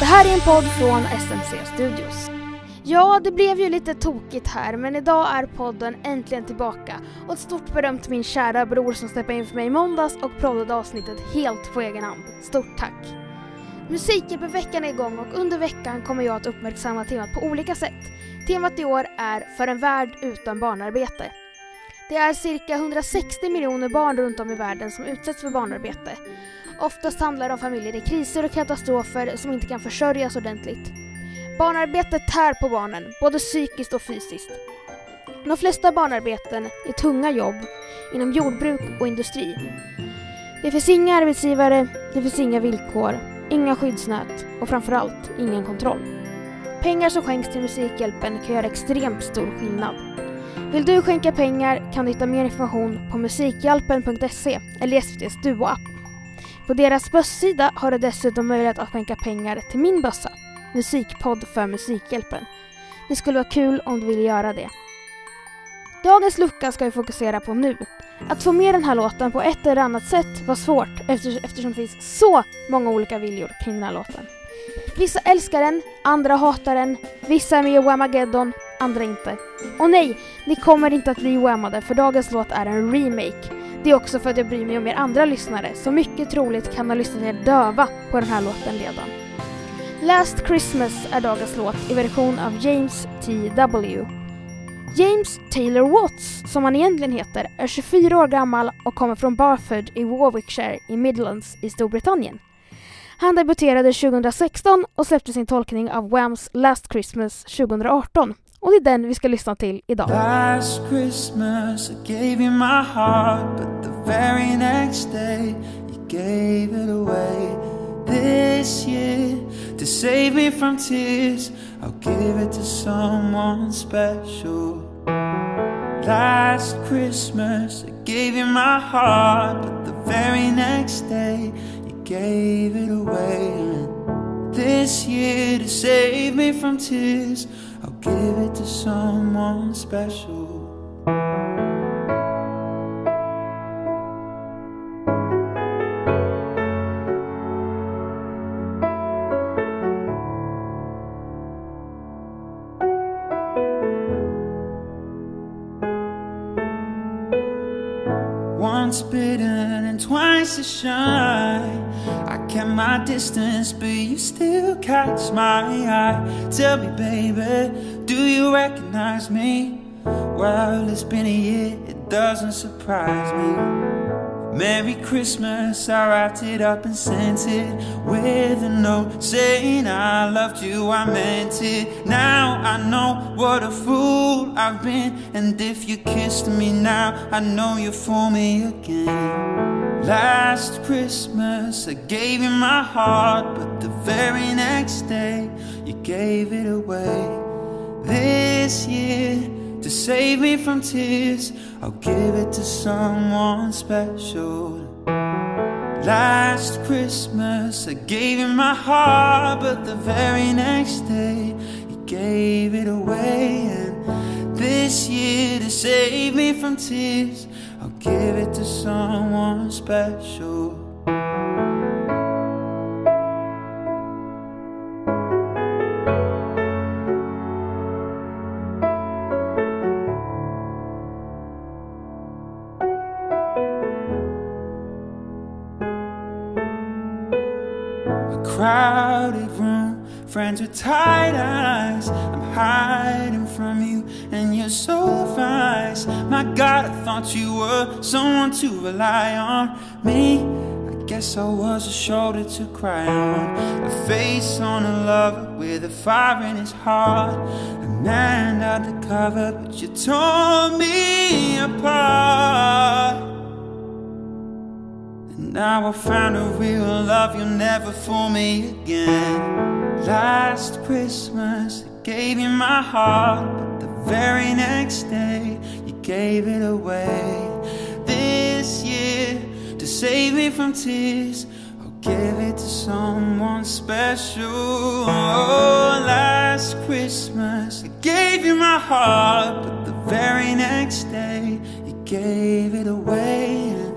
Det här är en podd från SMC Studios. Ja, det blev ju lite tokigt här, men idag är podden äntligen tillbaka. Och ett stort beröm till min kära bror som steppade in för mig i måndags och proddade avsnittet helt på egen hand. Stort tack! Musikveckan är igång och under veckan kommer jag att uppmärksamma temat på olika sätt. Temat i år är För en värld utan barnarbete. Det är cirka 160 miljoner barn runt om i världen som utsätts för barnarbete. Oftast handlar det om familjer i kriser och katastrofer som inte kan försörjas ordentligt. Barnarbetet tär på barnen, både psykiskt och fysiskt. De flesta barnarbeten är tunga jobb inom jordbruk och industri. Det finns inga arbetsgivare, det finns inga villkor, inga skyddsnät och framförallt ingen kontroll. Pengar som skänks till Musikhjälpen kan göra extremt stor skillnad. Vill du skänka pengar kan du hitta mer information på Musikhjälpen.se eller i SVTs Duo-app. På deras bössida har du dessutom möjlighet att skänka pengar till min bössa, Musikpodd för Musikhjälpen. Det skulle vara kul om du ville göra det. Dagens lucka ska vi fokusera på nu. Att få med den här låten på ett eller annat sätt var svårt eftersom det finns så många olika viljor kring den här låten. Vissa älskar den, andra hatar den, vissa är med i Whamageddon, andra inte. Och nej, ni kommer inte att bli whammade för dagens låt är en remake. Det är också för att jag bryr mig om er andra lyssnare, som mycket troligt kan ha lyssnat er döva på den här låten redan. Last Christmas är dagens låt i version av James T.W. James Taylor Watts, som han egentligen heter, är 24 år gammal och kommer från Barford i Warwickshire i Midlands i Storbritannien. Han debuterade 2016 och släppte sin tolkning av Whams Last Christmas 2018 och det är den vi ska lyssna till idag. Last Christmas I gave you my heart But the very next day you gave it away. This year to save me from tears I'll give it to someone special. Last Christmas I gave you my heart But the very next day you gave it away. This year to save me from tears give it to someone special. Once bitten and twice as shy. I kept my distance, but you still catch my eye. Tell me, baby, do you recognize me? Well, it's been a year, it doesn't surprise me. Merry Christmas, I wrapped it up and sent it with a note saying I loved you, I meant it. Now I know what a fool I've been, and if you kissed me now, I know you're for me again. Last Christmas, I gave you my heart, but the very next day, you gave it away. This year, to save me from tears, I'll give it to someone special. Last Christmas, I gave you my heart, but the very next day, you gave it away. And this year, to save me from tears, I'll give it to someone special. A crowded room, friends with tight eyes. I'm hiding from you, and you're so fast. My God, I thought you were someone to rely on. Me, I guess I was a shoulder to cry on. A face on a lover with a fire in his heart. A man undercover, but you tore me apart. And now I found a real love, you'll never fool me again. Last Christmas, I gave you my heart, but the very next day, you gave it away. This year, to save me from tears, I'll give it to someone special. Oh, last Christmas, I gave you my heart, but the very next day, you gave it away.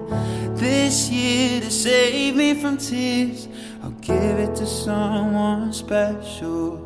This year to save me from tears. I'll give it to someone special.